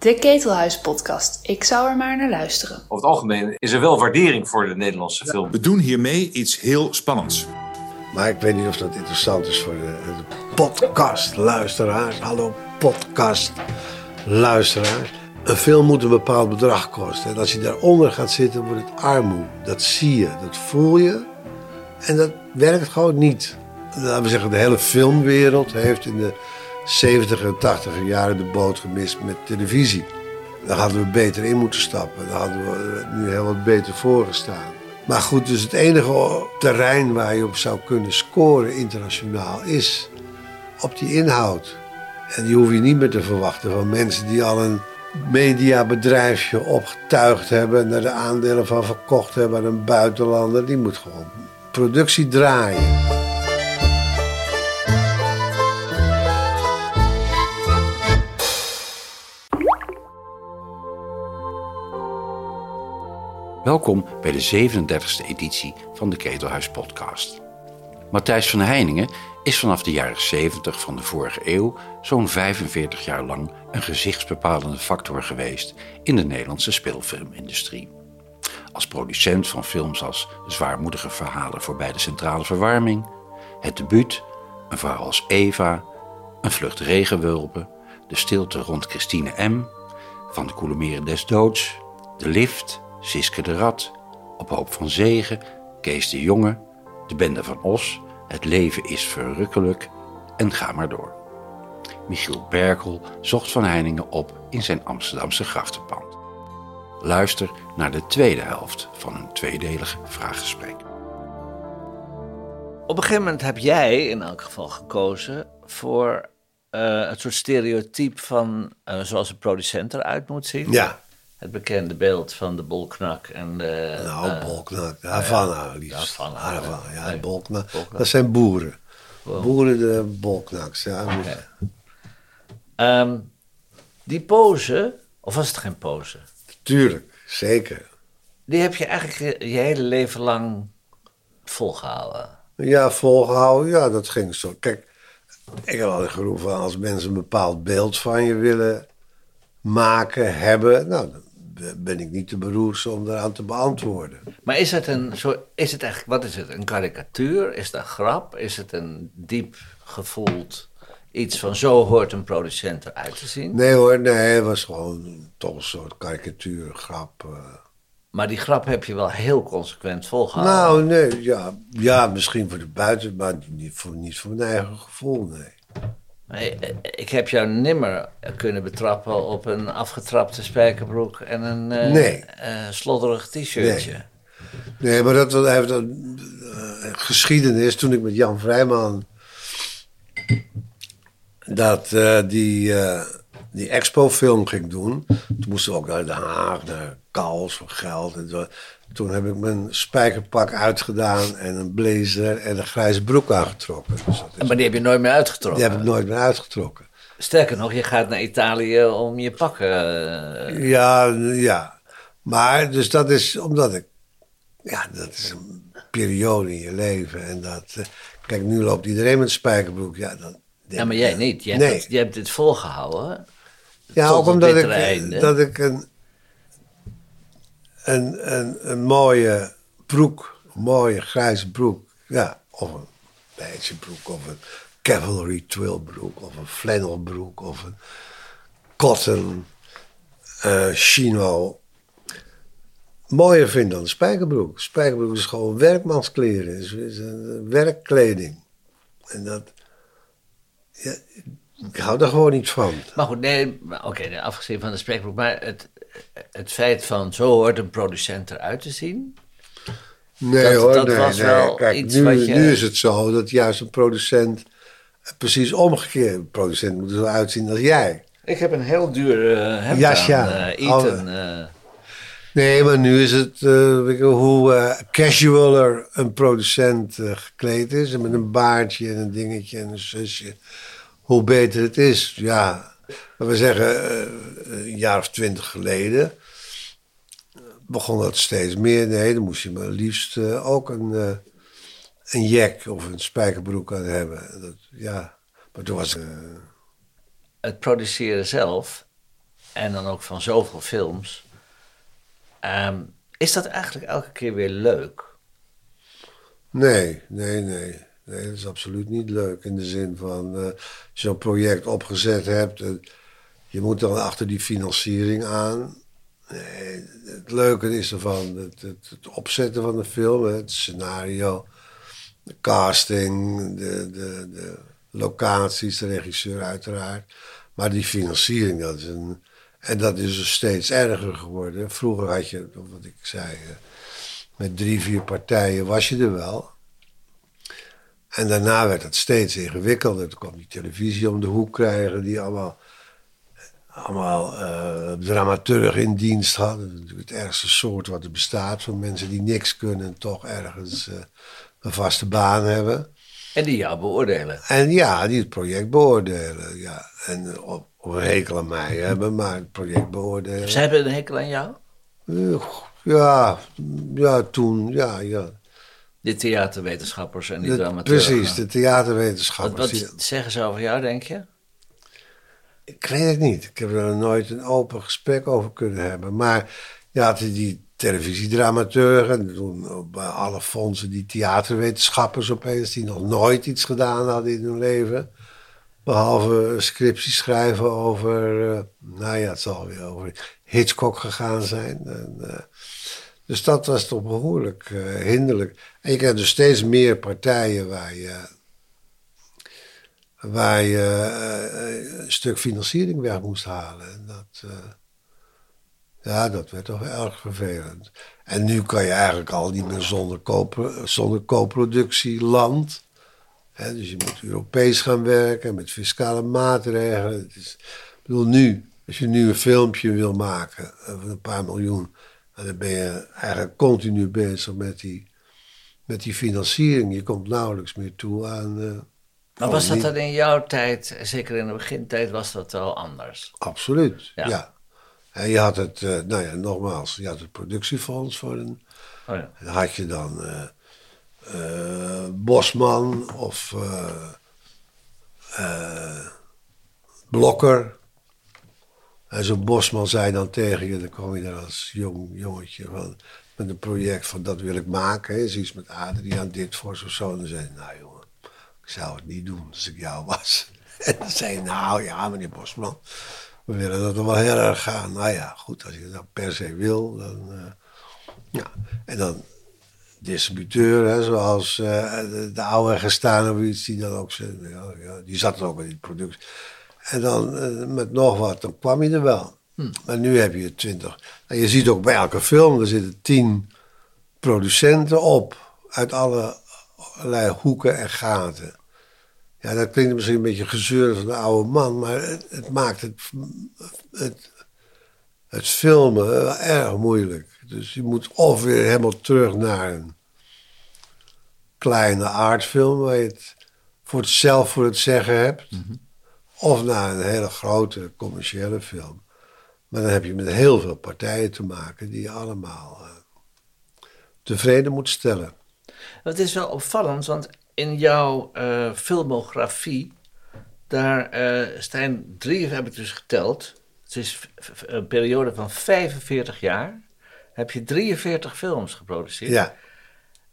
De Ketelhuis podcast. Ik zou er maar naar luisteren. Over het algemeen is er wel waardering voor de Nederlandse film. We doen hiermee iets heel spannends. Maar ik weet niet of dat interessant is voor de, de podcastluisteraars. Hallo podcastluisteraars. Een film moet een bepaald bedrag kosten. En als je daaronder gaat zitten, wordt het armoede. Dat zie je, dat voel je. En dat werkt gewoon niet. Laten we zeggen, de hele filmwereld heeft in de 70 en 80 jaren de boot gemist met televisie. Daar hadden we beter in moeten stappen. Daar hadden we nu heel wat beter voor gestaan. Maar goed, dus het enige terrein waar je op zou kunnen scoren internationaal is op die inhoud. En die hoef je niet meer te verwachten van mensen die al een mediabedrijfje opgetuigd hebben en er de aandelen van verkocht hebben aan een buitenlander. Die moet gewoon productie draaien. Welkom bij de 37e editie van de Ketelhuis Podcast. Matthijs van Heiningen is vanaf de jaren 70 van de vorige eeuw zo'n 45 jaar lang een gezichtsbepalende factor geweest in de Nederlandse speelfilmindustrie. Als producent van films als Zwaarmoedige verhalen voorbij de centrale verwarming, Het debuut, Een vrouw als Eva, Een vlucht regenwulpen, De stilte rond Christine M., Van de koele meren des doods, De lift, Siske de Rat, Op hoop van zegen, Kees de Jonge, De bende van Os, Het leven is verrukkelijk en ga maar door. Michiel Berkel zocht Van Heiningen op in zijn Amsterdamse grachtenpand. Luister naar de tweede helft van een tweedelig vraaggesprek. Op een gegeven moment heb jij in elk geval gekozen voor uh, het soort stereotype van uh, zoals een producent eruit moet zien. Ja. Het bekende beeld van de bolknak en de... Nou, uh, bolknak. Havana liefst. Havana, Havana, ja, nee, bolknak. bolknak. Dat zijn boeren. Wow. Boeren de bolknaks. Ja. Ehm, die pose, of was het geen pose? Tuurlijk, zeker. Die heb je eigenlijk je, hele leven lang volgehouden. Ja, volgehouden, ja, dat ging zo. Kijk, ik heb altijd geroepen van als mensen een bepaald beeld van je willen maken, hebben, nou, dan ben ik niet te beroerd om daaraan te beantwoorden. Maar is het een soort, is het eigenlijk, wat is het, een karikatuur? Is dat een grap? Is het een diep gevoeld iets van zo hoort een producent eruit te zien? Nee hoor, nee, het was gewoon toch een soort karikatuur, grap. eh. Maar die grap heb je wel heel consequent volgehouden. Nou, nee, ja, ja, misschien voor de buiten, maar niet voor, niet voor mijn eigen gevoel, nee. Nee, eh, ik heb jou nimmer kunnen betrappen op een afgetrapte spijkerbroek en een eh, Nee. eh, slodderig t-shirtje. Nee. Nee, maar dat was- heeft een eh, geschiedenis toen ik met Jan Vrijman dat eh, die, eh, die expo-film ging doen. Toen moesten we ook naar Den Haag, naar Kals voor geld. En zo. Toen heb ik mijn spijkerpak uitgedaan en een blazer en een grijze broek aangetrokken. Dus is- Maar die heb je nooit meer uitgetrokken. die heb ik nooit meer uitgetrokken. Sterker nog, je gaat naar Italië om je pakken. eh, Ja, ja. Maar dus dat is omdat ik. Ja, dat is een periode in je leven. En dat. eh, kijk, nu loopt iedereen met een spijkerbroek. Ja, dan, ja, maar jij niet. Jij, Nee. hebt, het- jij hebt dit volgehouden. ja, ook omdat ik, einde. dat ik een, een, een, een mooie broek, een mooie grijze broek. Ja, of een beige broek, of een cavalry twill broek, of een flannel broek, of een cotton eh chino. Mooier vind dan een spijkerbroek. Spijkerbroek is gewoon werkmanskleren, is, een werkkleding. En dat. Ja, ik hou daar gewoon niet van. Maar goed, nee, oké, afgezien van de spreekbroek. Maar het, het feit van zo hoort een producent eruit te zien. Nee Dat- hoor, dat nee, was nee. wel Kijk, iets nu, wat je- nu is het zo dat juist een producent precies omgekeerd. Een producent moet er zo uitzien als jij. Ik heb een heel duur uh, hemd aan, eh, Eton. Eh. Nee, maar nu is het hoe casualer een producent gekleed is. En met een baardje en een dingetje en een zusje. Hoe beter het is. Ja, we zeggen eh, een jaar of twintig geleden begon dat steeds meer. Nee, dan moest je maar liefst eh, ook een, eh, een jack of een spijkerbroek aan hebben. Dat, ja, maar toen was... eh, Het produceren zelf en dan ook van zoveel films. Ehm, is dat eigenlijk elke keer weer leuk? Nee, nee, nee. Nee, dat is absoluut niet leuk. In de zin van, eh, als je zo'n project opgezet hebt, eh, je moet dan achter die financiering aan. Nee, het leuke is ervan het, het, het opzetten van de film, het scenario, de casting, de, de, de locaties, de regisseur uiteraard. Maar die financiering, dat is een. En dat is dus steeds erger geworden. Vroeger had je, wat ik zei, eh, met drie, vier partijen was je er wel. En daarna werd het steeds ingewikkelder. Toen kwam die televisie om de hoek krijgen, die allemaal, allemaal eh dramaturg in dienst hadden. Het ergste soort wat er bestaat van mensen die niks kunnen en toch ergens eh, een vaste baan hebben. En die jou beoordelen. En ja, die het project beoordelen. Ja. En eh, op, op een hekel aan mij hebben, maar het project beoordelen. Ze hebben een hekel aan jou? Ja, ja, toen, ja, ja. Die theaterwetenschappers en die De- dramaturgen. precies, de theaterwetenschappers. wat zeggen ze over jou, denk je? Ik weet het niet. Ik heb er nooit een open gesprek over kunnen hebben. Maar had die televisiedramaturgen. en Toen bij alle fondsen die theaterwetenschappers opeens... die nog nooit iets gedaan hadden in hun leven. Behalve scripties schrijven over... eh, nou ja, het zal weer over Hitchcock gegaan zijn. En, eh, dus dat was toch behoorlijk eh, hinderlijk. En je krijgt dus steeds meer partijen waar je waar je eh, een stuk financiering weg moest halen. En dat, eh, ja, dat werd toch erg vervelend. En nu kan je eigenlijk al niet meer zonder, co zonder co-productie land. Dus je moet Europees gaan werken met fiscale maatregelen. Het is, ik bedoel, nu, als je nu een filmpje wil maken van een paar miljoen, dan ben je eigenlijk continu bezig met die, met die financiering. Je komt nauwelijks meer toe aan. eh, Maar was dat dan in jouw tijd, zeker in de begintijd, was dat wel anders? Absoluut, Ja. ja. En je had het, eh, nou ja, nogmaals, je had het productiefonds voor een. Oh ja. Dan had je dan eh, Bosman of Blokker. En zo'n Bosman zei dan tegen je, dan kwam je daar als jong jongetje van, met een project van dat wil ik maken. Is iets met Adriaan Ditfors of zo. En dan zei hij, nou jongen, ik zou het niet doen als ik jou was. En dan zei hij, nou ja meneer Bosman, we willen dat er wel heel erg gaan. Nou ja, goed, als je dat per se wil, dan... eh, ja. En dan distributeur, hè, zoals eh, de, de oude gestaan of iets, die dan ook ja, ja, die zat er ook in die productie. En dan eh, met nog wat, dan kwam je er wel. Maar nu heb je twintig. En je ziet ook bij elke film, er zitten tien producenten op, uit alle, allerlei hoeken en gaten. Ja, dat klinkt misschien een beetje gezeur van de oude man, maar het, het maakt het, het, het filmen erg moeilijk. Dus je moet of weer helemaal terug naar een kleine artfilm waar je het voor het zelf voor het zeggen hebt. Of naar een hele grote commerciële film. Maar dan heb je met heel veel partijen te maken die je allemaal eh, tevreden moet stellen. Het is wel opvallend, want in jouw eh, filmografie, daar eh staan drie, heb ik dus geteld. Het is een periode van 45 jaar. Heb je 43 films geproduceerd. Ja,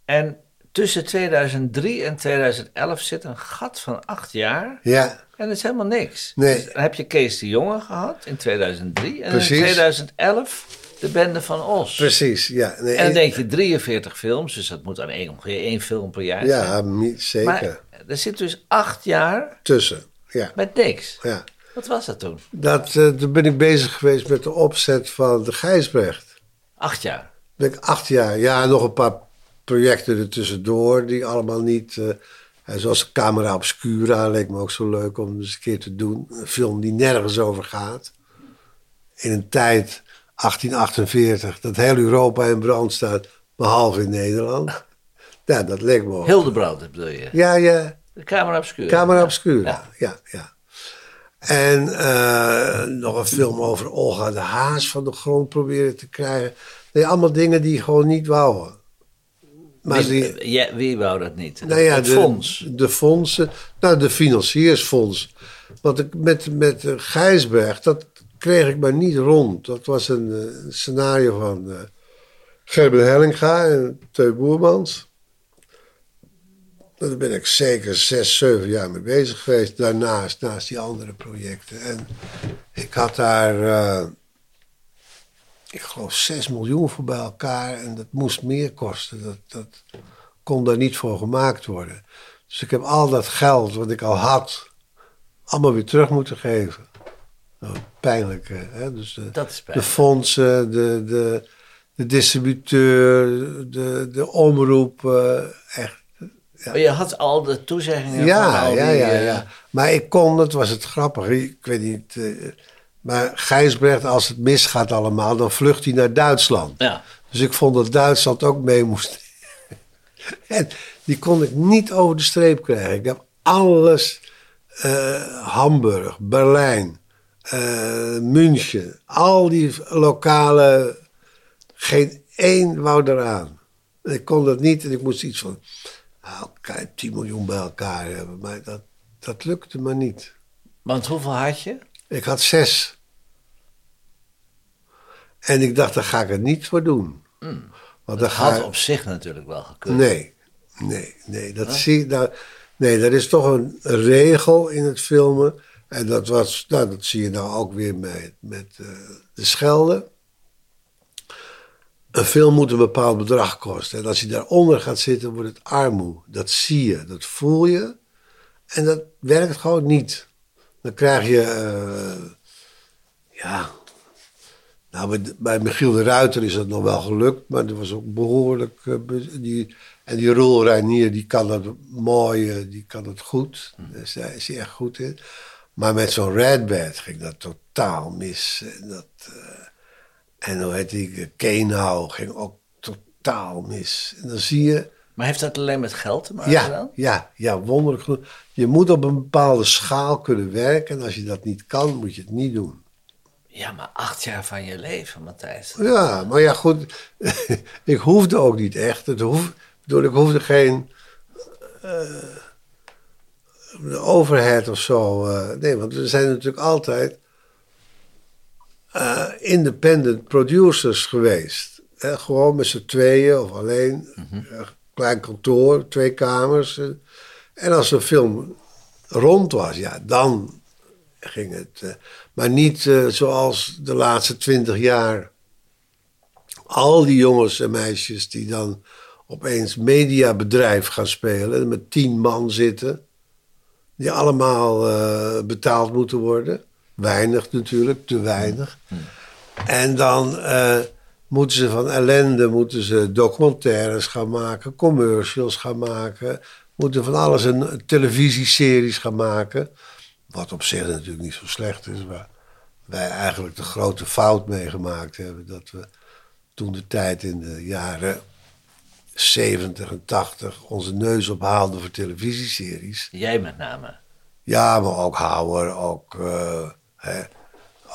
En tussen 2003 en 2011 zit een gat van acht jaar. ja, En dat is helemaal niks. Nee. Dus dan heb je Kees de Jonge gehad in 2003. En Precies. in 2011 de Bende van Os. precies. Ja, nee, En dan denk je 43 films, dus dat moet dan één, ongeveer één film per jaar zijn. ja zeker. Maar er zit dus acht jaar Tussen, ja. met niks. ja. Wat was dat toen? Dat, eh, toen ben ik bezig geweest met de opzet van de Gijsbrecht. Acht jaar. Ben ik acht jaar, ja, nog een paar projecten er tussendoor die allemaal niet. eh, zoals Camera Obscura leek me ook zo leuk om eens een keer te doen. Een film die nergens over gaat. In een tijd, 1848, dat heel Europa in brand staat, behalve in Nederland. Ja, dat leek me ook. Hildebrand bedoel je? Ja, ja, De Camera Obscura. Camera Obscura, Ja. ja, ja. En eh, nog een film over Olga de Haas van de grond proberen te krijgen. Nee, allemaal dingen die gewoon niet wouden. Maar die, Wie, ja, wie wou dat niet? nou ja, het de, fonds. de fondsen, nou de financiersfonds. Want ik, met, met eh, Gijsberg, dat, kreeg ik maar niet rond. Dat was een, eh, een scenario van uh, Gerben Hellinga en Teu Boermans. Daar ben ik zeker zes, zeven jaar mee bezig geweest. Daarnaast, naast die andere projecten. En ik had daar, uh, ik geloof, 6 miljoen voor bij elkaar. En dat moest meer kosten. Dat, dat kon daar niet voor gemaakt worden. Dus ik heb al dat geld wat ik al had, allemaal weer terug moeten geven. Nou, pijnlijk, hè? Dus de, Dat is de fondsen, de, de, de distributeur, de, de omroep, eh, echt. Maar je had al de toezeggingen van Ja, al ja, die, ja, eh, ja. Maar ik kon, dat was het grappige, ik weet niet. Maar Gijsbrecht, als het misgaat allemaal, dan vlucht hij naar Duitsland. ja. Dus ik vond dat Duitsland ook mee moest. en die kon ik niet over de streep krijgen. Ik heb alles, eh, Hamburg, Berlijn, eh, München, al die lokale, geen één wou eraan. Ik kon dat niet en ik moest iets van, nou, kijk, 10 miljoen bij elkaar hebben. Maar dat, dat lukte me niet. Want hoeveel had je? Ik had zes. En ik dacht, daar ga ik het niet voor doen. Want dan Dat had op zich natuurlijk wel gekund. Nee, nee, nee. Dat, zie, nou, nee, dat is toch een regel in het filmen. En dat, was, nou, dat zie je nou ook weer met, met eh, de Schelde. Een film moet een bepaald bedrag kosten. En als je daaronder gaat zitten, wordt het armoe. Dat zie je, dat voel je. En dat werkt gewoon niet. Dan krijg je, eh, ja, nou, bij, Michiel de Ruiter is dat nog wel gelukt, maar dat was ook behoorlijk. eh, die, en die Roel Reinier, die kan dat mooi, eh, die kan het goed. Daar is, daar is hij echt goed in. Maar met zo'n Redbad ging dat totaal mis. En, dat, eh, en hoe heet die, Kenau ging ook totaal mis. En dan zie je, Maar heeft dat alleen met geld te maken ja, dan? ja, ja, wonderlijk genoeg. Je moet op een bepaalde schaal kunnen werken. En als je dat niet kan, moet je het niet doen. Ja, maar acht jaar van je leven, Matthijs. Ja, maar ja, goed. ik hoefde ook niet echt. Het hoef, bedoel, ik hoefde geen eh, de overheid of zo. eh, nee, want we zijn natuurlijk altijd eh, independent producers geweest. Hè, gewoon met z'n tweeën of alleen. Eh, klein kantoor, twee kamers. en als een film rond was, ja, dan ging het. Maar niet eh, zoals de laatste twintig jaar. Al die jongens en meisjes die dan opeens mediabedrijf gaan spelen. en met tien man zitten. Die allemaal eh, betaald moeten worden. Weinig natuurlijk, te weinig. En dan eh, moeten ze van ellende moeten ze documentaires gaan maken, commercials gaan maken. Moeten van alles een televisieseries gaan maken. Wat op zich natuurlijk niet zo slecht is, maar wij eigenlijk de grote fout meegemaakt hebben. Dat we toen de tijd in de jaren 70 en 80 onze neus ophaalden voor televisieseries. Jij met name. Ja, maar ook Hauer, ook, eh, hè,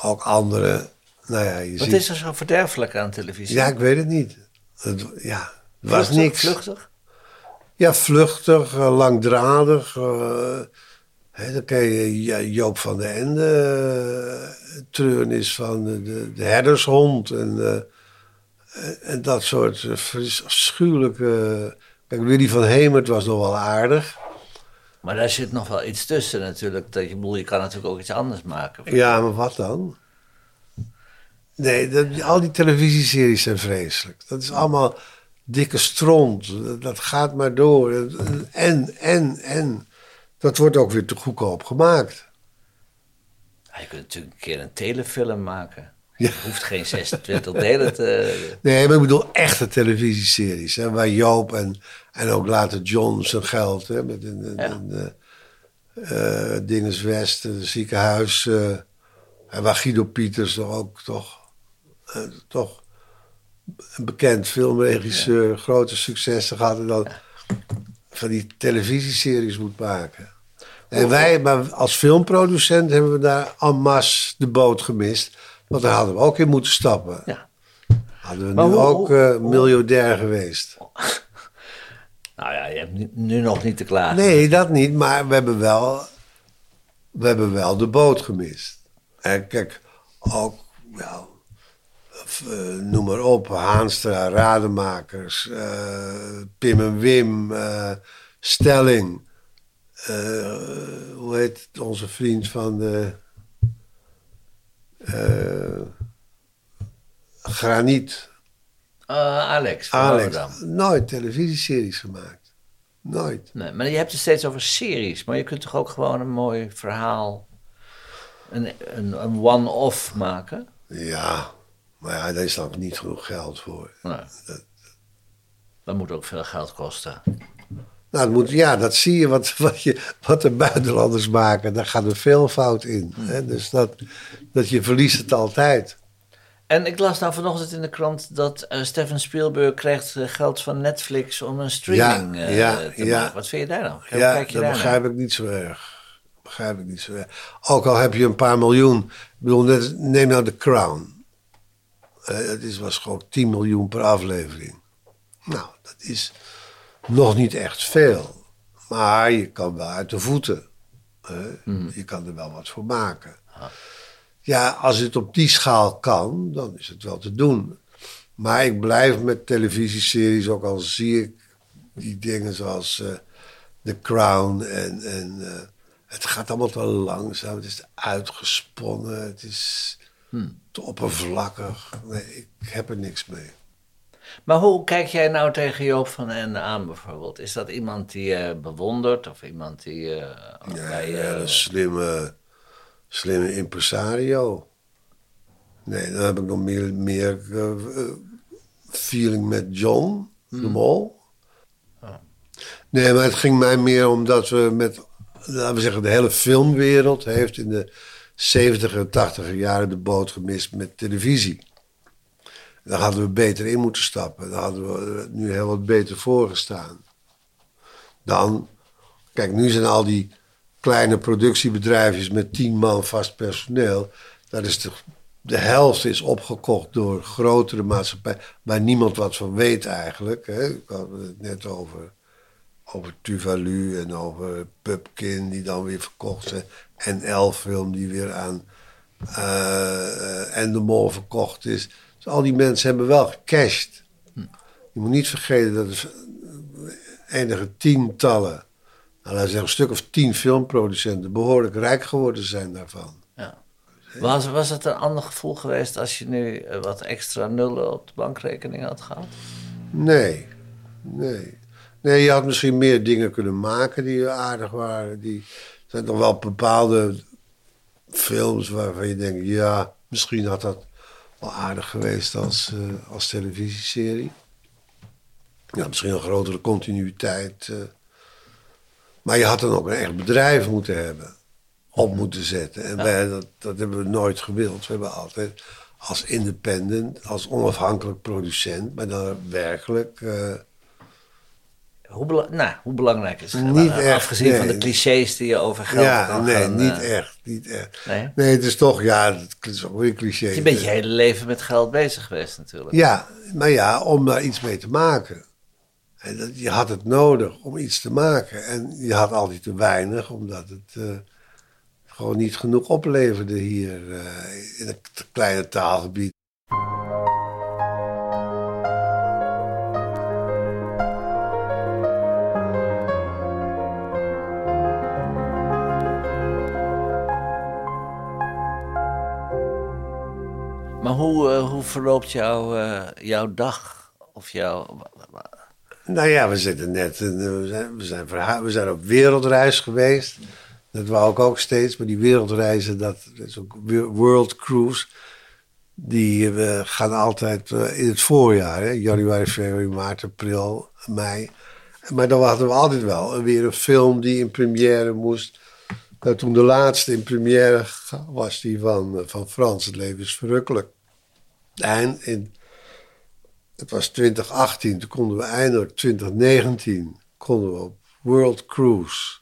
ook andere. Nou ja, je Wat ziet... is er zo verderfelijk aan televisie? Ja, ik weet het niet. Het, ja, was Vluchtig- niks. Vluchtig? Ja, vluchtig, eh, langdradig. eh, dan ken je Joop van den Ende, uh, treurnis van de, de, de herdershond en, eh, en- en dat soort eh, afschuwelijke... Kijk, Willy van Hemert was nog wel aardig. Maar daar zit nog wel iets tussen natuurlijk. Dat je, bedoel, je kan natuurlijk ook iets anders maken. Ja, maar wat dan? Nee, dat, al die televisieseries zijn vreselijk. Dat is allemaal dikke stront. Dat, dat gaat maar door. En, en, en. Dat wordt ook weer te goedkoop gemaakt. Ja, je kunt natuurlijk een keer een telefilm maken. Ja. Je hoeft geen 26 delen te... Nee, maar ik bedoel echte televisieseries. Hè, waar Joop en, en ook later John zijn geld... Hè, met een, een, Ja. een, eh, eh, Dinges West, een ziekenhuis... eh, en waar Guido Pieters toch ook toch, toch een bekend filmregisseur... grote successen gehad en dan van die televisieseries moet maken. En wij, maar als filmproducent hebben we daar en masse de boot gemist. Want daar hadden we ook in moeten stappen. Ja. Hadden we Maar nu hoe- ook miljardair geweest. Nou ja, je hebt nu, nu nog niet te klagen. Nee, dat niet, maar we hebben wel, we hebben wel de boot gemist. En kijk, ook, eh, noem maar op, Haanstra, Rademakers, eh, Pim en Wim, Stelling. Eh, hoe heet het, onze vriend van de... eh, Graniet. Eh, Alex van Alex. Nooit televisieseries gemaakt. Nooit. Nee, maar je hebt het steeds over series. Maar je kunt toch ook gewoon een mooi verhaal... een, een, een one-off maken? Ja, maar ja, daar is dan niet genoeg geld voor. Nee. Dat moet ook veel geld kosten. Nou, moet, ja, dat zie je wat, wat, je wat de buitenlanders maken. Daar gaat er veel fout in. Hè? Dus dat, dat je verliest het altijd. En ik las nou vanochtend in de krant dat eh, Steven Spielberg krijgt eh, geld van Netflix om een streaming Ja, eh, ja, te ja. maken. Wat vind je daar nou? Hoe ja, kijk je dat begrijp ik niet zo erg. Begrijp ik niet zo erg. Ook al heb je een paar miljoen. Ik bedoel, net, neem nou The Crown. Het is, was gewoon 10 miljoen per aflevering. Nou, dat is nog niet echt veel. Maar je kan wel uit de voeten. hè. Je kan er wel wat voor maken. Ja, als het op die schaal kan, dan is het wel te doen. Maar ik blijf met televisieseries, ook al zie ik die dingen zoals eh, The Crown en, en eh, het gaat allemaal te langzaam. Het is uitgesponnen, het is te oppervlakkig. Nee, ik heb er niks mee. Maar hoe kijk jij nou tegen Joop van Ende aan bijvoorbeeld? Is dat iemand die je bewondert of iemand die eh Ja, bij je... een slimme, slimme impresario. Nee, dan heb ik nog meer, meer eh, eh, feeling met John de Mol. Nee, maar het ging mij meer omdat we met, laten we zeggen, de hele filmwereld heeft in de 70 en 80 jaren de boot gemist met televisie. Daar hadden we beter in moeten stappen. Daar hadden we nu heel wat beter voor gestaan. Dan, kijk, nu zijn al die kleine productiebedrijfjes met tien man vast personeel. Dat is de, de helft is opgekocht door grotere maatschappijen, waar niemand wat van weet eigenlijk. Hè. Ik had het net over, over Tuvalu en over Pupkin, die dan weer verkocht zijn. En Elfilm, die weer aan eh Endemol verkocht is. Dus al die mensen hebben wel gecashed. Je moet niet vergeten dat er enige tientallen, nou, laten we zeggen een stuk of tien filmproducenten behoorlijk rijk geworden zijn daarvan. Ja. Was, was het een ander gevoel geweest als je nu eh, wat extra nullen op de bankrekening had gehad? Nee, nee. Nee, je had misschien meer dingen kunnen maken die aardig waren. Die er zijn toch wel bepaalde films waarvan je denkt, ja, misschien had dat wel aardig geweest als, eh, als televisieserie. Ja, misschien een grotere continuïteit. eh. Maar je had dan ook een echt bedrijf moeten hebben. Op moeten zetten. En wij, dat, dat hebben we nooit gewild. We hebben altijd als independent, als onafhankelijk producent, maar dan werkelijk. eh, Hoe, bela- nou, hoe belangrijk is het? Niet echt, Afgezien van de clichés die je over geld ja, kan nee, gaan, niet eh, echt. Niet echt. Nee? Nee, het is toch, ja, het is ook weer cliché. Je bent je hele leven met geld bezig geweest natuurlijk. Ja, maar ja, om daar iets mee te maken. En dat, je had het nodig om iets te maken. En je had altijd te weinig, omdat het eh, gewoon niet genoeg opleverde hier eh, in het kleine taalgebied. Verloopt jouw, eh, jouw dag? Of jouw... Nou ja, we zitten net, eh, we, zijn, we, zijn we op wereldreis geweest. Dat wou ik ook steeds, maar die wereldreizen, dat, is ook we- World Cruise. Die eh, gaan altijd in het voorjaar, hè? januari, februari, maart, april, mei. Maar dan hadden we altijd wel weer een film die in première moest. Nou, toen de laatste in première was die van, van Frans, Het leven is verrukkelijk. En in het was 2018, toen konden we eindelijk 2019 konden we op World Cruise.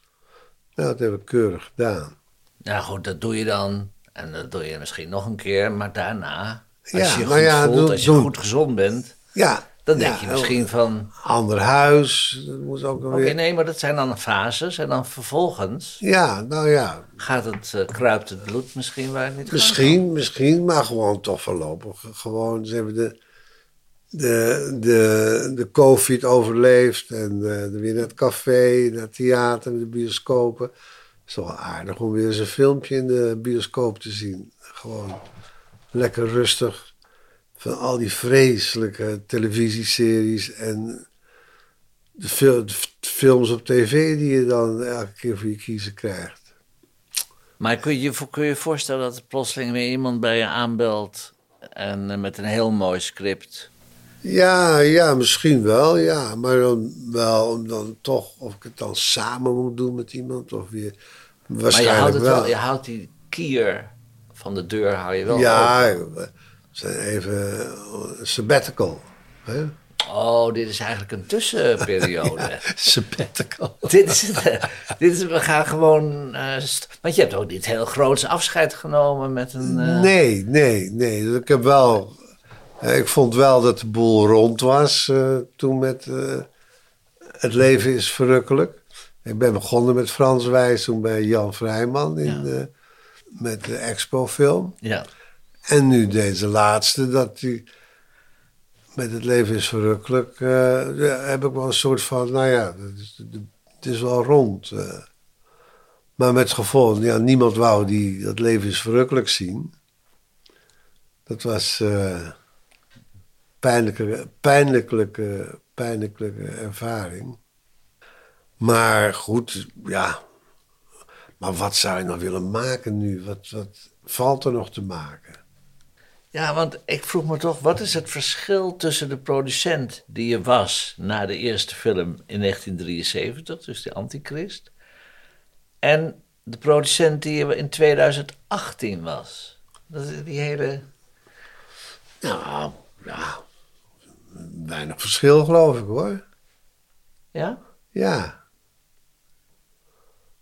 Nou, dat hebben we keurig gedaan. Nou goed, dat doe je dan. En dat doe je misschien nog een keer. Maar daarna, als Ja, je je goed ja, voelt, als je goed gezond bent... Ja, Dan denk Ja, je misschien van... Ander huis, dat moet ook Oké, weer... nee, maar dat zijn dan fases. En dan vervolgens Ja, nou ja, gaat het, eh, kruipt het bloed misschien waar het niet Misschien, misschien, maar gewoon toch voorlopig. Gewoon, ze hebben de, de, de, de COVID overleefd en eh, weer naar het café, naar het theater, de bioscopen. Het is toch wel aardig om weer eens een filmpje in de bioscoop te zien. Gewoon lekker rustig van al die vreselijke televisieseries en de, fil- de films op tv die je dan elke keer voor je kiezen krijgt. Maar kun je kun je voorstellen dat er plotseling weer iemand bij je aanbelt... en eh, met een heel mooi script... Ja, ja, misschien wel, ja. Maar dan wel om dan toch, of ik het dan samen moet doen met iemand, of weer. Maar je Waarschijnlijk houdt, het wel. wel. je houdt die kier van de deur hou je wel ja, open. Even eh, sabbatical. Hè? Oh, dit is eigenlijk een tussenperiode. Sabbatical. dit, is eh, dit is, we gaan gewoon... eh, want je hebt ook niet heel groots afscheid genomen met een... Nee, nee, nee. Ik heb wel. Ik vond wel dat de boel rond was toen met Het leven is verrukkelijk. Ik ben begonnen met Frans Wijs toen bij Jan Vrijman in, Ja. met de Expo-film. Ja. En nu deze laatste, dat die met Het leven is verrukkelijk, eh, heb ik wel een soort van, nou ja, het is, wel rond. eh. Maar met gevolg, ja, niemand wou die Dat leven is verrukkelijk zien. Dat was eh pijnlijke, pijnlijke, pijnlijke ervaring. Maar goed, ja. Maar wat zou je nog willen maken nu? Wat, wat valt er nog te maken? Ja, want ik vroeg me toch, wat is het verschil tussen de producent die je was na de eerste film in 1973, dus de Antichrist, en de producent die je in 2018 was? Dat is die hele. Nou, ja. Weinig verschil, geloof ik hoor. Ja? Ja.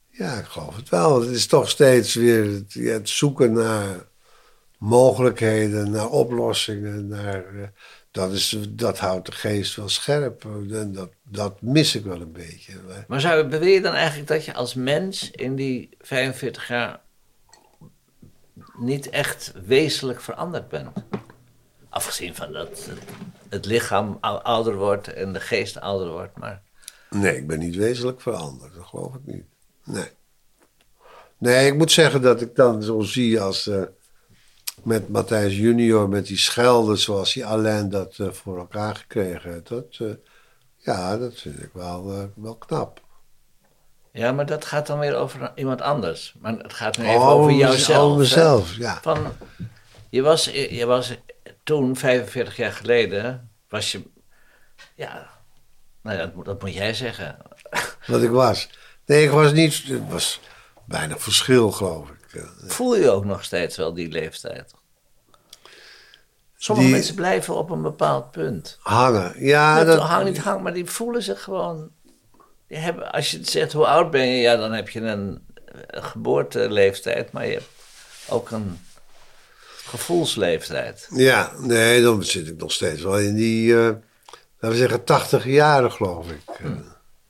Ja, ik geloof het wel. Het is toch steeds weer het, zoeken naar mogelijkheden, naar oplossingen. Naar, eh, dat, is, dat houdt de geest wel scherp. En dat, dat mis ik wel een beetje. Maar zou, beweer je dan eigenlijk dat je als mens in die 45 jaar niet echt wezenlijk veranderd bent? Afgezien van dat het, lichaam ou- ouder wordt en de geest ouder wordt, maar... Nee, ik ben niet wezenlijk veranderd. Dat geloof ik niet. Nee. Nee, ik moet zeggen dat ik dan zo zie als eh, met Matthijs junior, met die schelden zoals hij alleen dat eh, voor elkaar gekregen heeft. Dat, eh, ja, dat vind ik wel, eh, wel knap. Ja, maar dat gaat dan weer over iemand anders. Maar het gaat nu Oh, even over jouzelf. over mezelf, ja. Van, je, was, je was toen, 45 jaar geleden, was je... Ja, nou ja, dat, moet- dat moet jij zeggen. Wat ik was. Nee, ik was niet. Het was weinig verschil, geloof ik. Voel je ook nog steeds wel die leeftijd? Sommige Die- mensen blijven op een bepaald punt. Hangen. Ja, dat, hang niet hang, maar die voelen zich gewoon... Die hebben, als je zegt hoe oud ben je, ja, dan heb je een, eh, geboorteleeftijd, maar je hebt ook een gevoelsleeftijd. ja, nee, dan zit ik nog steeds wel in die, eh, laten we zeggen, 80 jaren, geloof ik. Eh,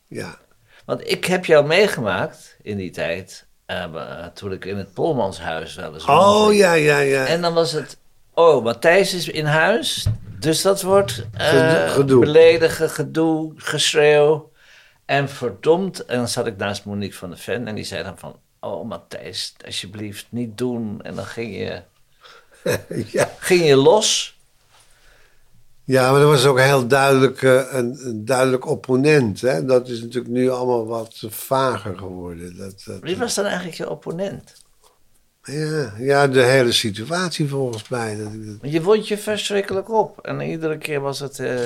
Ja. Want ik heb jou meegemaakt in die tijd, eh, toen ik in het Polmanshuis wel eens Oh, ja, ja, ja. En dan was het, oh, Matthijs is in huis, dus dat wordt Gedoe- gedoe. beledigen, gedoe, geschreeuw. En verdomd, en dan zat ik naast Monique van de Ven en die zei dan van, oh Matthijs, alsjeblieft, niet doen. En dan ging je, ja. ging je los. Ja, maar dat was ook heel duidelijk eh, een, een duidelijk opponent. Hè? Dat is natuurlijk nu allemaal wat vager geworden. Dat, dat, Wie was dan eigenlijk je opponent? ja, ja, de hele situatie volgens mij. Dat, je wond je verschrikkelijk op. En iedere keer was het, eh,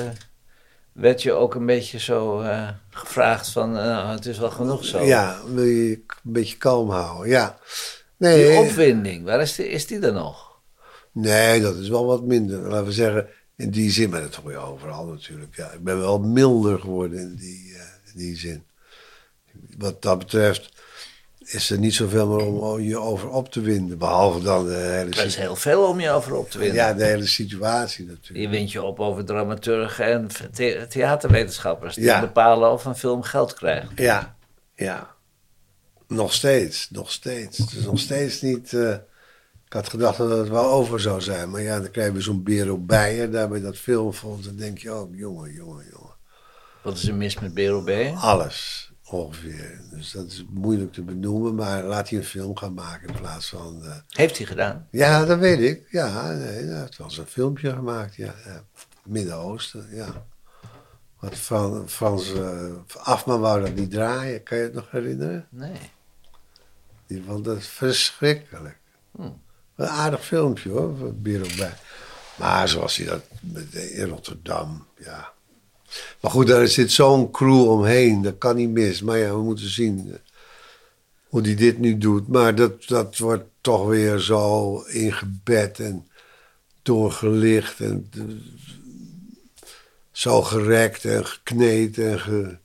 werd je ook een beetje zo eh, gevraagd van, eh, het is wel genoeg zo. ja, wil je een beetje kalm houden. Ja. Die Nee, opwinding, waar is die, is die er nog? nee, dat is wel wat minder. Laten we zeggen, in die zin, maar dat hoor je overal natuurlijk. Ja, ik ben wel milder geworden in die, eh, in die zin. Wat dat betreft, is er niet zoveel meer om je over op te winden. Behalve dan de hele, Er is situatie. heel veel om je over op te winnen. ja, de hele situatie natuurlijk. Je wint je op over dramaturgen en the- theaterwetenschappers. Die Ja. bepalen of een film geld krijgt. Ja, ja. Nog steeds, nog steeds. Het is nog steeds niet... eh, ik had gedacht dat het wel over zou zijn. Maar ja, dan krijg je zo'n Bero Beijer daar bij dat filmfonds. Dan denk je, oh, jongen, jongen, jongen. Wat is er mis met BROB? Alles, ongeveer. Dus dat is moeilijk te benoemen. Maar laat hij een film gaan maken in plaats van... eh, Heeft hij gedaan? Ja, dat weet ik. Ja, nee, hij heeft wel eens een filmpje gemaakt. Ja, ja. Midden-Oosten, ja. Wat van Frans eh, Afman wou dat niet draaien. Kan je het nog herinneren? Nee. Die vond dat verschrikkelijk. Een aardig filmpje hoor, Biro bij. Maar zoals hij dat in Rotterdam, ja. Maar goed, daar zit zo'n crew omheen, dat kan niet mis. Maar ja, we moeten zien eh, hoe hij dit nu doet. Maar dat, dat wordt toch weer zo ingebed en doorgelicht en eh, zo gerekt en gekneed en ge,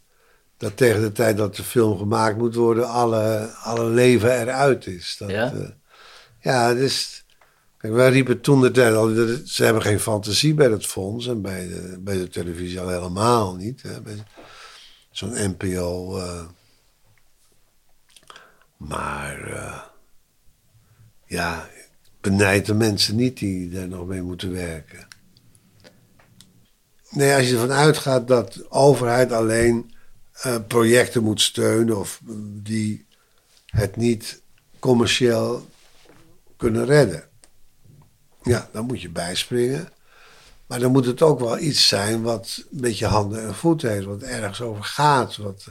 dat tegen de tijd dat de film gemaakt moet worden, alle, alle leven eruit is. Dat, Ja? Ja, is. Kijk, wij riepen toen de tijd al, dat- ze hebben geen fantasie bij het fonds en bij de, bij de televisie al helemaal niet. Zo'n NPO. eh. maar eh, ja, benijd de mensen niet die daar nog mee moeten werken. Nee, als je ervan uitgaat dat overheid alleen eh, projecten moet steunen of die het niet commercieel kunnen redden. Ja, dan moet je bijspringen. Maar dan moet het ook wel iets zijn wat een beetje handen en voeten heeft, wat ergens over gaat. Wat,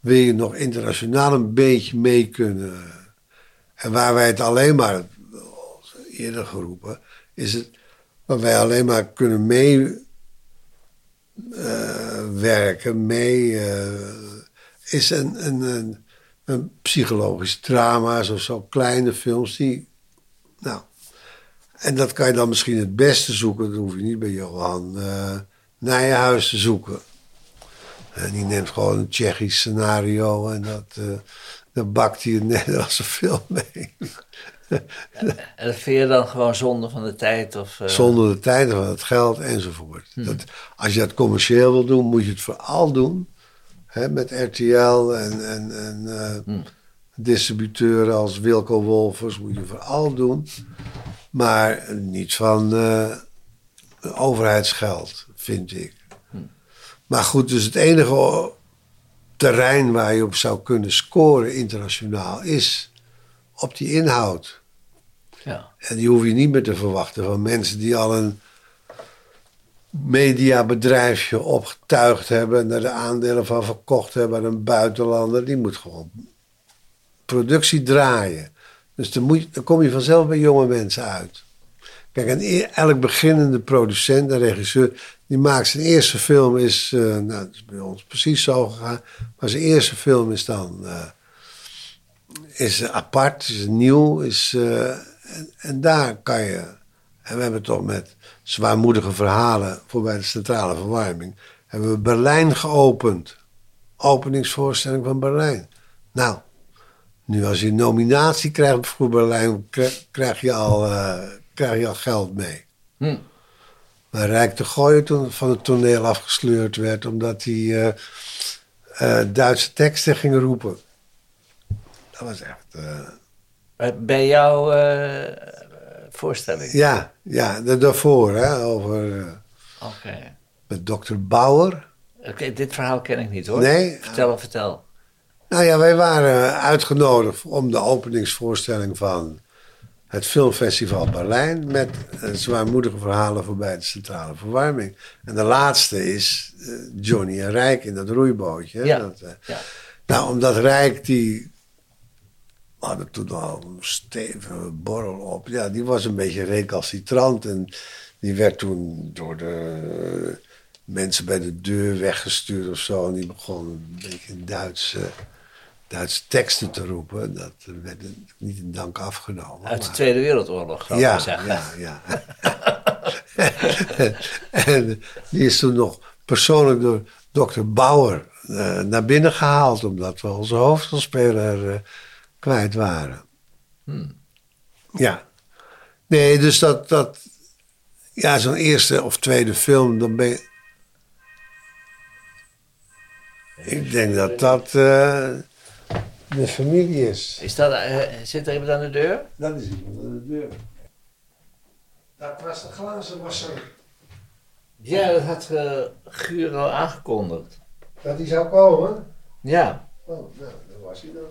wil je nog internationaal een beetje mee kunnen? En waar wij het alleen maar, eerder geroepen, is het waar wij alleen maar kunnen mee eh, werken, mee, eh, is een, een, een, psychologisch drama, zo, zo kleine films die, nou, en dat kan je dan misschien het beste zoeken, dat hoef je niet bij Johan eh Nijenhuis te zoeken. En die neemt gewoon een Tsjechisch scenario en dat, eh dan bakt hij een Nederlandse film mee. En dat vind je dan gewoon zonde van de tijd? Of, eh, Zonder de tijd van het geld enzovoort. Dat, als je het commercieel wil doen, moet je het vooral doen. Hè, met RTL en, en, en eh, distributeuren als Wilco Wolfers moet je vooral doen. Maar niet van eh, overheidsgeld, vind ik. Maar goed, dus het enige terrein waar je op zou kunnen scoren internationaal is op die inhoud. Ja. En die hoef je niet meer te verwachten van mensen die al een mediabedrijfje opgetuigd hebben en daar de aandelen van verkocht hebben aan een buitenlander. Die moet gewoon productie draaien. Dus dan, kom je vanzelf bij jonge mensen uit. Kijk, en e- elk beginnende producent en regisseur, die maakt zijn eerste film, is, eh, nou, dat is bij ons precies zo gegaan, maar zijn eerste film is dan eh, is apart, is nieuw, is, eh, en, en daar kan je, en we hebben toch met zwaarmoedige verhalen voor bij de centrale verwarming, hebben we Berlijn geopend. Openingsvoorstelling van Berlijn. Nou, nu als je een nominatie krijgt voor Berlijn, krijg, krijg je, al, eh, krijg je al geld mee. Hm. Maar Rijk de Gooijer toen van het toneel afgesleurd werd omdat hij eh, eh, Duitse teksten ging roepen. Dat was echt. Bij jouw voorstelling? ja, ja, da- daarvoor, hè, over. Oké. met dokter Bauer. Oké, dit verhaal ken ik niet hoor. Nee? Vertel, vertel. Nou ja, wij waren uitgenodigd om de openingsvoorstelling van het Filmfestival Berlijn met eh, zwaarmoedige verhalen voorbij de centrale verwarming. En de laatste is eh, Johnny en Rijk in dat roeibootje. Ja. Dat, eh, Ja. Nou, omdat Rijk die hadden toen al een stevige borrel op. Ja, die was een beetje recalcitrant en die werd toen door de mensen bij de deur weggestuurd of zo. En die begon een beetje in Duitse, teksten te roepen. Dat werd niet in dank afgenomen. Uit de maar- Tweede Wereldoorlog, zou ik ja, zeggen. ja, ja. en die is toen nog persoonlijk door dokter Bauer eh, naar binnen gehaald. Omdat we onze hoofdrolspeler eh, kwijt waren. Ja. Nee, dus dat, dat ja, zo'n eerste of tweede film, dan ben je... Ik denk dat dat eh, de familie is. Is dat, eh, zit er iemand aan de deur? Dat is iemand aan de deur. Dat was de glazen wasser. Ja, dat had uh, Guur al aangekondigd. Dat die zou komen? Ja. Oh, nou, dat was hij dan.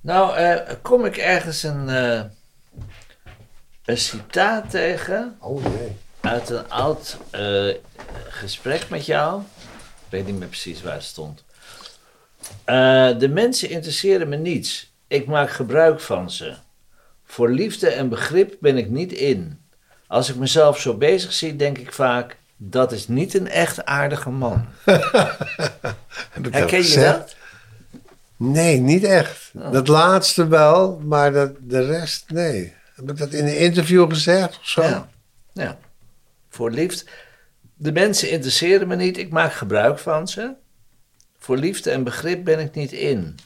Nou, eh, kom ik ergens een, eh, een citaat tegen Oh nee. uit een oud eh, gesprek met jou. Ik weet niet meer precies waar het stond. Eh, de mensen interesseren me niets. Ik maak gebruik van ze. Voor liefde en begrip ben ik niet in. Als ik mezelf zo bezig zie, denk ik vaak: dat is niet een echt aardige man. Herken je dat? Nee, niet echt. Oh. Dat laatste wel, maar dat, de rest, nee. Heb ik dat in een interview gezegd of zo? Ja. ja. Voor liefde. De mensen interesseren me niet, ik maak gebruik van ze. Voor liefde en begrip ben ik niet in.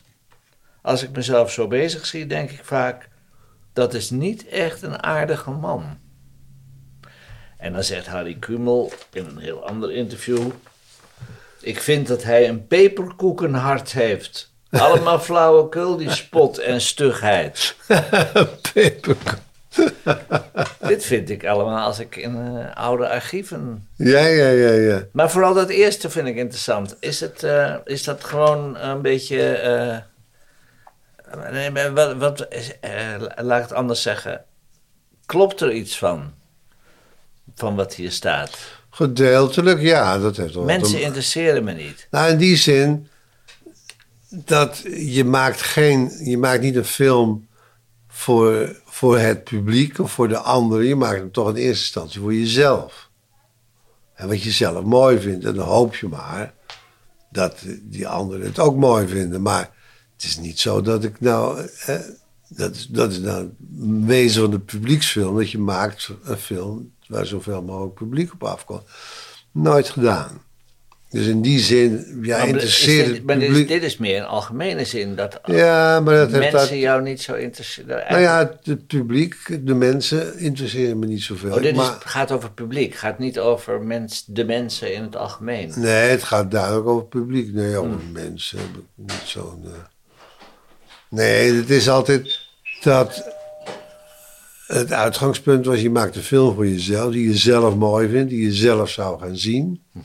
Als ik mezelf zo bezig zie, denk ik vaak: dat is niet echt een aardige man. En dan zegt Harry Kumel in een heel ander interview: Ik vind dat hij een peperkoekenhart heeft. Allemaal flauwekul, die spot en stugheid. Peperkoek. Dit vind ik allemaal als ik in eh, oude archieven. Ja, ja, ja, ja. Maar vooral dat eerste vind ik interessant. Is, het, eh, is dat gewoon een beetje. eh, nee, wat, wat, laat ik het anders zeggen. Klopt er iets van? Van wat hier staat? Gedeeltelijk, ja. Dat heeft wel Mensen te- interesseren me niet. Nou, in die zin dat je maakt geen, je maakt niet een film voor, voor het publiek of voor de anderen. Je maakt hem toch in eerste instantie voor jezelf. En wat je zelf mooi vindt. En dan hoop je maar dat die anderen het ook mooi vinden. Maar het is niet zo dat ik nou. Dat, dat is nou het wezen van de publieksfilm. Dat je maakt een film waar zoveel mogelijk publiek op afkomt. Nooit gedaan. Dus in die zin, ja, Maar is interesseert dit, het maar dit, is, publiek. dit is meer een algemene zin. Dat Ja, maar dat mensen dat. jou niet zo interesseren. Nou ja, het, het publiek, de mensen interesseren me niet zoveel. Oh, dit is- maar, gaat over publiek. gaat niet over mens, de mensen in het algemeen. nee, het gaat duidelijk over het publiek. Nee, over Hmm. mensen heb ik niet zo'n. eh. Nee, het is altijd dat. Het uitgangspunt was: je maakt een film voor jezelf, die je zelf mooi vindt, die je zelf zou gaan zien. Mhm.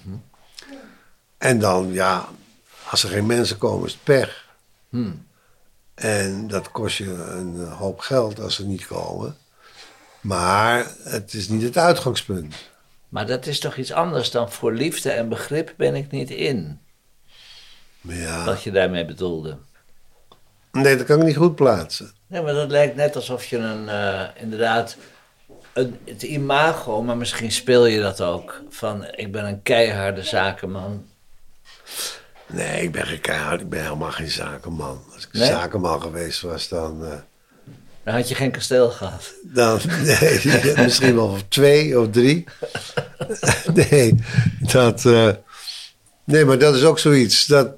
En dan, ja, als er geen mensen komen, is het pech. Hmm. En dat kost je een hoop geld als ze niet komen. Maar het is niet het uitgangspunt. Maar dat is toch iets anders dan voor liefde en begrip ben ik niet in. Ja. Wat je daarmee bedoelde. Nee, dat kan ik niet goed plaatsen. Nee, maar dat lijkt net alsof je een, eh, inderdaad, een, het imago, maar misschien speel je dat ook. Van ik ben een keiharde zakenman. Nee, ik ben geen. Ik ben helemaal geen zakenman. Als ik Nee? zakenman geweest was, dan... eh, Dan had je geen kasteel gehad. dan nee, misschien wel twee of drie. nee, dat... eh, nee, maar dat is ook zoiets. Dat,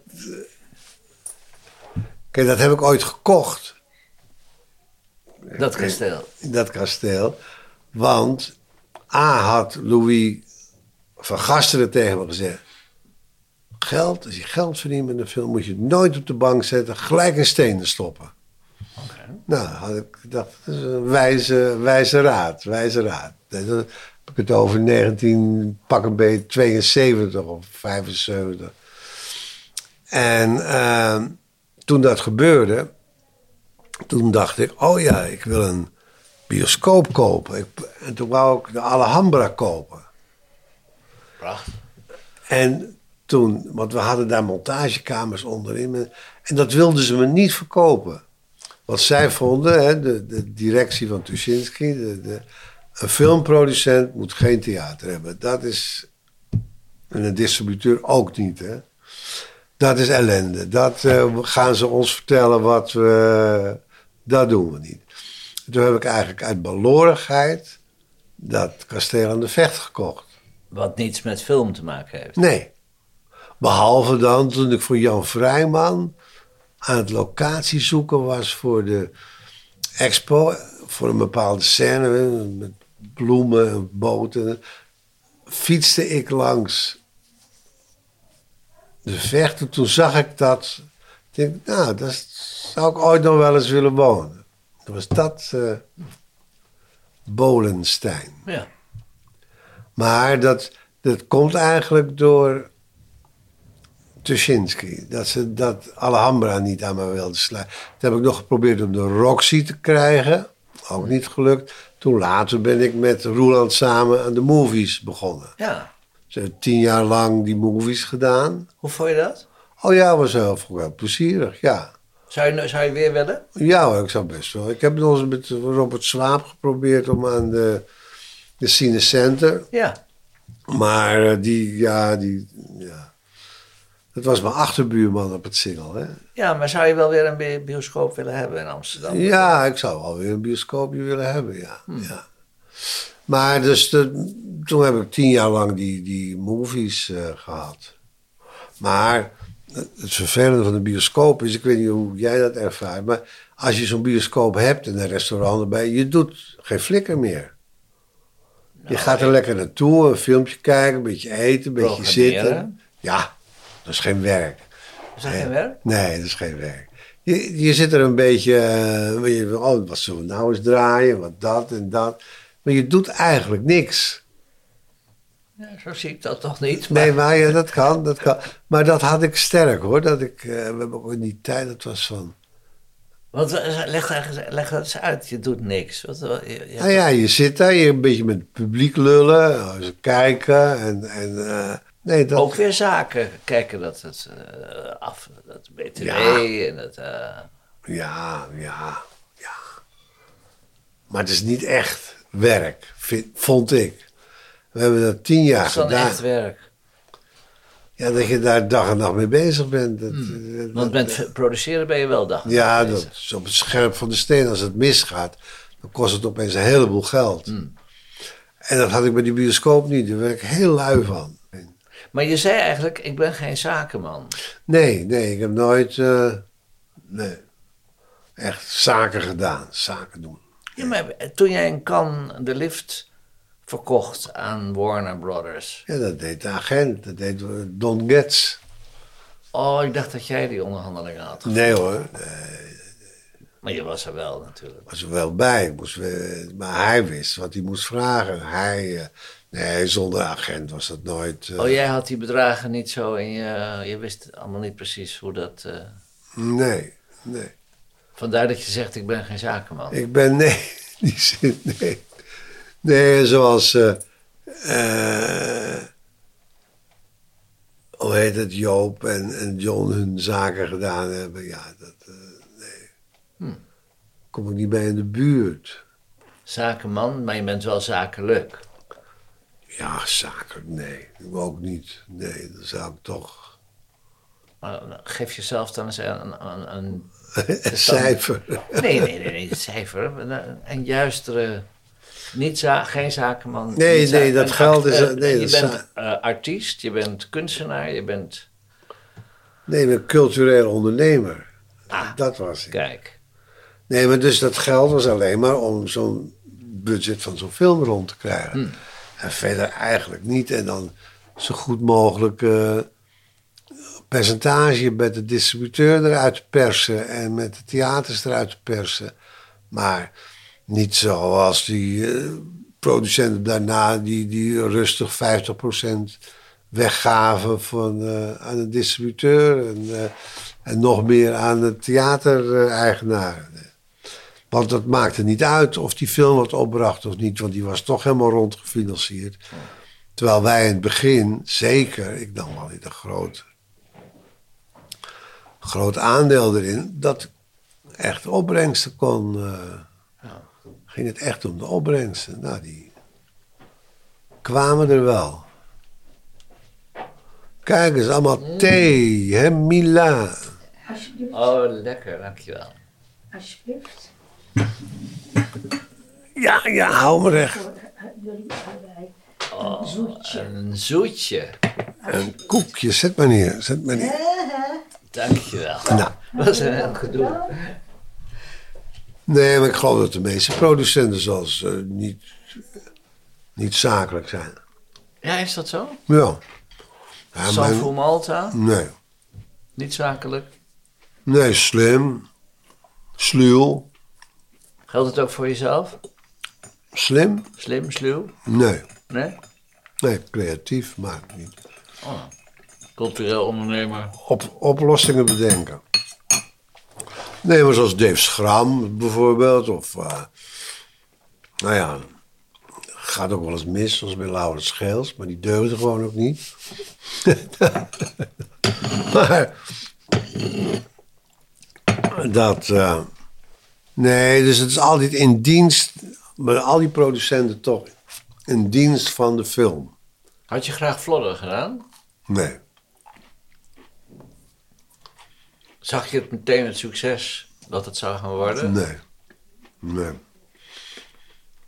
kijk, dat heb ik ooit gekocht. Dat kasteel. dat kasteel. Want A had Louis van Gasteren tegen me gezegd... Geld, als je geld verdient met een film... moet je het nooit op de bank zetten, gelijk in stenen stoppen. Nou, had ik gedacht, dat is een wijze, wijze raad, wijze raad. Heb ik het over 19, pak een beetje 72 of 75. En ehm, toen dat gebeurde, toen dacht ik, oh ja, ik wil een bioscoop kopen. Ik, en toen wou ik de Alhambra kopen. Prachtig. En toen, want we hadden daar montagekamers onderin. En dat wilden ze me niet verkopen. Wat zij vonden, hè, de, de directie van Tuschinski, de, de, een filmproducent moet geen theater hebben. Dat is, en een distributeur ook niet. Hè. Dat is ellende. Dat eh, gaan ze ons vertellen wat we. Dat doen we niet. Toen heb ik eigenlijk uit balorigheid dat kasteel aan de vecht gekocht. Wat niets met film te maken heeft. Nee. Behalve dan toen ik voor Jan Vrijman aan het locatie zoeken was voor de expo. Voor een bepaalde scène met bloemen en boten. Fietste ik langs de vechten. Toen zag ik dat. Ik denk, nou, daar zou ik ooit nog wel eens willen wonen. Toen was dat eh Bolenstein. Ja. Maar dat, dat komt eigenlijk door Tuschinski. Dat ze dat Alhambra niet aan me wilde sluiten. Toen heb ik nog geprobeerd om de Roxy te krijgen. Ook niet gelukt. Toen later ben ik met Roeland samen aan de movies begonnen. ja. Ze hebben tien jaar lang die movies gedaan. Hoe vond je dat? Oh ja, was heel, wel plezierig, ja. Zou je, zou je weer willen? Ja ik zou best wel. Ik heb nog eens met Robert Swaap geprobeerd om aan de, de Cinecenter. Ja. Maar eh, die, ja, die, ja. Dat was mijn achterbuurman op het Singel, hè. Ja, maar zou je wel weer een bi- bioscoop willen hebben in Amsterdam? Ja, ik zou wel weer een bioscoopje willen hebben, ja. ja. Maar dus de, toen heb ik tien jaar lang die, die movies eh, gehad. Maar het het vervelende van de bioscoop is, ik weet niet hoe jij dat ervaart, maar als je zo'n bioscoop hebt en een restaurant erbij, je doet geen flikker meer. je gaat er lekker naartoe, een filmpje kijken, een beetje eten, een beetje zitten. Ja, dat is geen werk. Is dat geen werk? Nee, dat is geen werk. Je, je zit er een beetje, eh, je, oh, wat zullen we nou eens draaien, wat dat en dat. Maar je doet eigenlijk niks. Ja, zo zie ik dat toch niet. Maar Nee, maar ja, dat kan, dat kan. Maar dat had ik sterk hoor. Dat ik, eh, we hebben ook in die tijd, dat was van... Want eh, leg, dat eens uit, je doet niks. Wat, je, je- Nou ja, je zit daar, je een beetje met het publiek lullen, ze kijken en... en nee, dat, Ook weer zaken kijken dat het eh, af, dat BTW Ja. en het... eh, Ja, ja, ja. Maar het is niet echt werk, vind- vond ik. We hebben dat tien jaar dat is dan gedaan. echt werk. Ja, dat je daar dag en nacht mee bezig bent. Dat, dat- Want met produceren ben je wel dag. en ja, dat is op het scherp van de steen. Als het misgaat, dan kost het opeens een heleboel geld. Hmm. En dat had ik bij die bioscoop niet. Daar werd ik heel lui van. Maar je zei eigenlijk, ik ben geen zakenman. Nee, nee, ik heb nooit eh, nee, echt zaken gedaan. Zaken doen. Ja, maar toen jij in Cannes de lift verkocht aan Warner Brothers. Ja, dat deed de agent. Dat deed Don Getz. Oh, ik dacht dat jij die onderhandelingen had. Nee hoor, Maar je was er wel natuurlijk. was er wel bij. Moest, maar hij wist wat hij moest vragen. Hij, eh, nee, zonder agent was dat nooit. eh, Oh, jij had die bedragen niet zo en je, je wist allemaal niet precies hoe dat... eh, Nee, nee. Vandaar dat je zegt, ik ben geen zakenman. Ik ben, nee, die zin, nee. Nee, zoals, eh, eh, hoe heet het, Joop en, en John hun zaken gedaan hebben. Ja, dat, nee. Kom ik niet bij in de buurt. Zakenman, maar je bent wel zakelijk. Ja, zaken, nee. Ook niet. Nee, dan zou ik toch eh, geef jezelf dan eens een... een, een een cijfer. nee, nee, nee, nee, het cijfer. Een, een juistere... Niet za geen zakenman. Nee, nee, dat een geld is- eh, nee, je dat bent eh, artiest, je bent kunstenaar, je bent... Nee, ben cultureel ondernemer. Ah, Dat was ik. kijk. Nee, maar dus dat geld was alleen maar om zo'n budget van zo'n film rond te krijgen. Hmm. En verder eigenlijk niet. En dan zo goed mogelijk eh, percentage met de distributeur eruit te persen en met de theaters eruit te persen. Maar niet zoals die eh, producenten daarna die, die rustig 50% weggaven van, eh, aan de distributeur en, en nog meer aan de theatereigenaren. Want dat maakte niet uit of die film wat opbracht of niet, want die was toch helemaal rondgefinancierd. Terwijl wij in het begin, zeker, ik nam wel in een groot, groot aandeel erin, dat echt opbrengsten kon. eh, Ging het echt om de opbrengsten. Nou, die kwamen er wel. Kijk eens, allemaal thee, hè, Mila. Alsjeblieft. Oh, lekker, dankjewel. Alsjeblieft. Ja, ja, hou me recht. Oh, Een zoetje. Een zoetje. Een koekje, zet maar neer, zet maar neer. Dankjewel. Nou. Dat is een heel gedoe. Nee, maar ik geloof dat de meeste producenten zelfs eh, niet, niet zakelijk zijn. Ja, is dat zo? Ja. ja Malta, nee. niet zakelijk. Nee, slim. Sluw. Geldt het ook voor jezelf? Slim? Slim, sluw? Nee. Nee? Nee, creatief, maar niet. Cultureel ondernemer. Op, oplossingen bedenken. Nee, maar zoals Dave Schram bijvoorbeeld. Of, eh, nou ja, gaat ook wel eens mis, zoals bij Laurens Scheels. Maar die deugde gewoon ook niet. maar dat... eh, nee, dus het is altijd in dienst... Maar al die producenten toch in dienst van de film. Had je graag Flodder gedaan? Nee. Zag je het meteen het succes dat het zou gaan worden? Nee. Nee.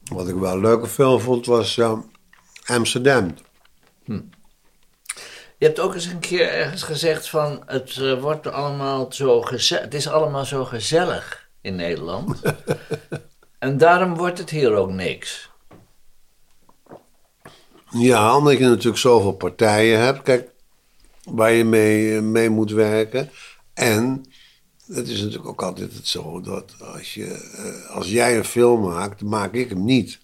Wat ik wel een leuke film vond was Amsterdam. Je hebt ook eens een keer ergens gezegd van het eh, wordt allemaal zo gezellig. Het is allemaal zo gezellig in Nederland. en daarom wordt het hier ook niks. Ja, omdat je natuurlijk zoveel partijen hebt. Kijk, waar je mee, mee moet werken. En het is natuurlijk ook altijd het zo dat als, je, eh, als jij een film maakt, maak ik hem niet.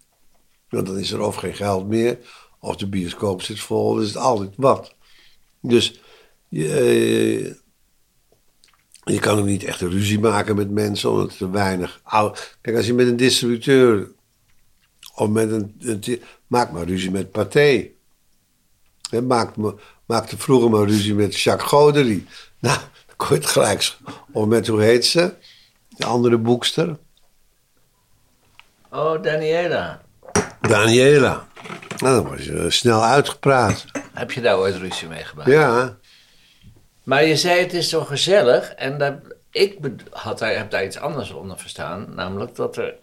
Want dan is er of geen geld meer, of de bioscoop zit vol, is het altijd wat. Dus je, eh, je kan ook niet echt een ruzie maken met mensen, omdat er te weinig... Kijk, als je met een distributeur of met een... een maak maar ruzie met Pathé. Hè, maakte, maakte vroeger maar ruzie met Jacques Godery. Nou, dan kon je het gelijk... Of met, hoe heet ze? De andere boekster. Oh, Daniela. Daniela. Nou, dan was je snel uitgepraat. Heb je daar ooit ruzie mee gemaakt? Ja, Maar je zei het is zo gezellig. En dat, ik had daar, heb daar iets anders onder verstaan. Namelijk dat er,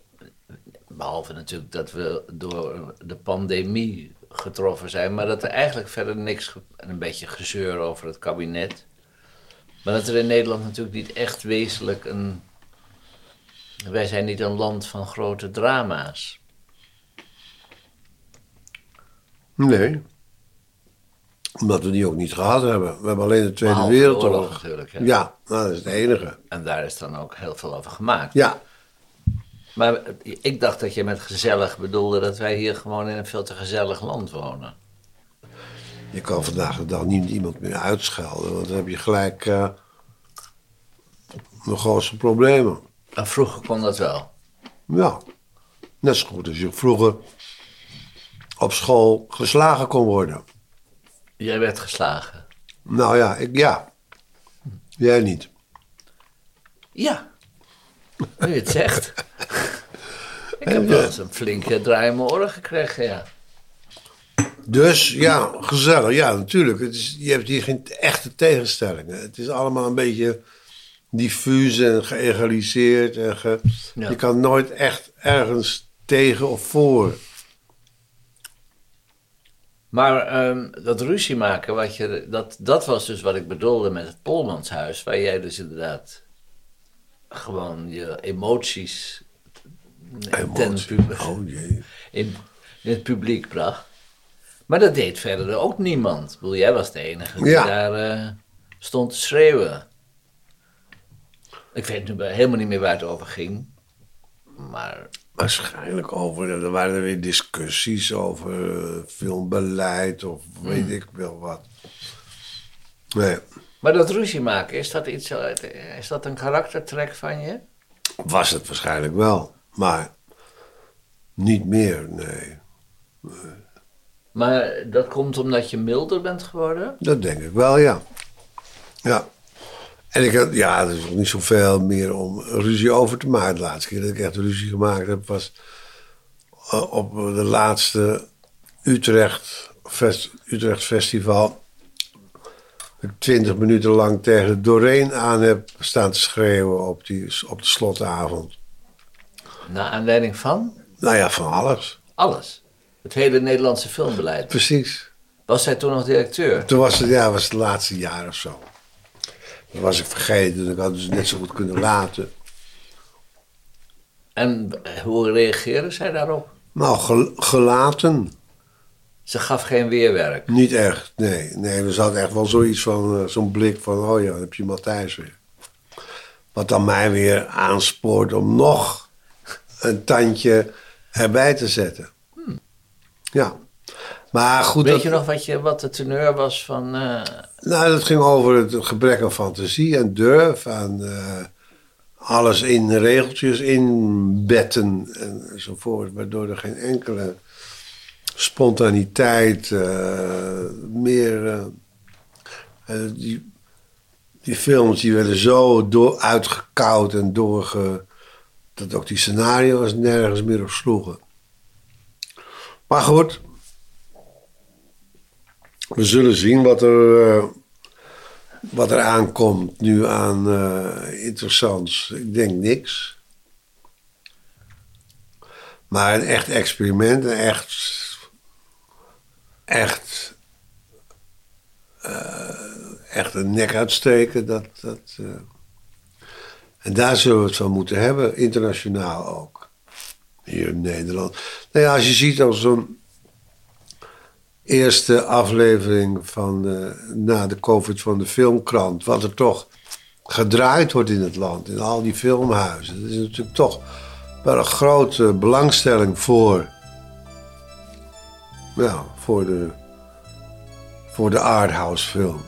behalve natuurlijk dat we door de pandemie getroffen zijn. Maar dat er eigenlijk verder niks, een beetje gezeur over het kabinet. Maar dat er in Nederland natuurlijk niet echt wezenlijk een... Wij zijn niet een land van grote drama's. nee. Omdat we die ook niet gehad hebben. We hebben alleen de Tweede Behalve de oorlog Wereldoorlog. natuurlijk. Hè? Ja, nou, dat is het enige. En daar is dan ook heel veel over gemaakt. Ja, Maar ik dacht dat je met gezellig bedoelde dat wij hier gewoon in een veel te gezellig land wonen. je kan vandaag de dag niet iemand meer uitschelden. Want dan heb je gelijk eh de grootste problemen. En vroeger kon dat wel. Ja, net zo goed als je vroeger op school geslagen kon worden. Jij werd geslagen. Nou ja, ik, ja. Jij niet. Ja. Nu je het zegt. ik heb wel eens een flinke draai in mijn oren gekregen, ja. Dus ja, gezellig. Ja, natuurlijk. Het is, je hebt hier geen echte tegenstellingen. Het is allemaal een beetje diffuus en geëgaliseerd. En ge- Ja. Je kan nooit echt ergens tegen of voor. Maar ehm, dat ruzie maken, wat je, dat, dat was dus wat ik bedoelde met het Polmanshuis. Waar jij dus inderdaad gewoon je emoties ten Oh jee. in, in het publiek bracht. Maar dat deed verder ook niemand. Ik bedoel, jij was de enige die Ja. daar eh, stond te schreeuwen. Ik weet nu helemaal niet meer waar het over ging. Maar Waarschijnlijk over. Er waren er weer discussies over eh, filmbeleid of weet ik wel wat. Nee, Maar dat ruzie maken, is dat, iets, uit- is dat een karaktertrek van je? was het waarschijnlijk wel. Maar niet meer, nee. Maar dat komt omdat je milder bent geworden? Dat denk ik wel, ja. Ja. En ik had, ja, er is ook niet zoveel meer om ruzie over te maken. De laatste keer dat ik echt ruzie gemaakt heb, was eh, op de laatste Utrecht, fest, Utrecht Festival. Ik twintig minuten lang tegen Doreen aan heb staan te schreeuwen op, die, op de slotavond. Naar aanleiding van Nou ja, van alles. alles. Het hele Nederlandse filmbeleid. Precies. Was zij toen nog directeur? Toen was het, ja, was het laatste jaar of zo. Dat was ik vergeten. Ik had het dus net zo goed kunnen laten. En hoe reageerde zij daarop? Nou, gel- gelaten. Ze gaf geen weerwerk. Niet echt, nee. Nee, er zat echt wel zoiets van, eh, zo'n blik van, oh ja, dan heb je Matthijs weer. Wat dan mij weer aanspoort om nog een tandje erbij te zetten. Ja. Maar goed, Weet dat, je nog wat, je, wat de teneur was van... eh, nou, dat ging over het gebrek aan fantasie en durf. En eh, alles in regeltjes inbetten enzovoort. Waardoor er geen enkele spontaniteit eh, meer... die, die films die werden zo door, uitgekoud en doorge... dat ook die scenario's nergens meer op sloegen. Maar goed, we zullen zien wat er, eh, wat er aankomt nu aan eh, interessants. Ik denk niks. Maar een echt experiment, een echt. Echt. eh, echt een nek uitsteken, dat. dat en daar zullen we het van moeten hebben, internationaal ook. Hier in Nederland. Nou ja, als je ziet als zo'n eerste aflevering van na de COVID van de filmkrant, wat er toch gedraaid wordt in het land, in al die filmhuizen. Dat is natuurlijk toch wel een grote belangstelling voor, ja, voor de, voor de arthouse film.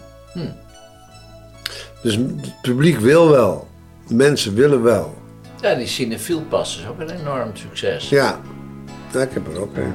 Dus het publiek wil wel, mensen willen wel. ja, die cinefiel pas is ook een enorm succes. Ja, ja ik heb er ook een.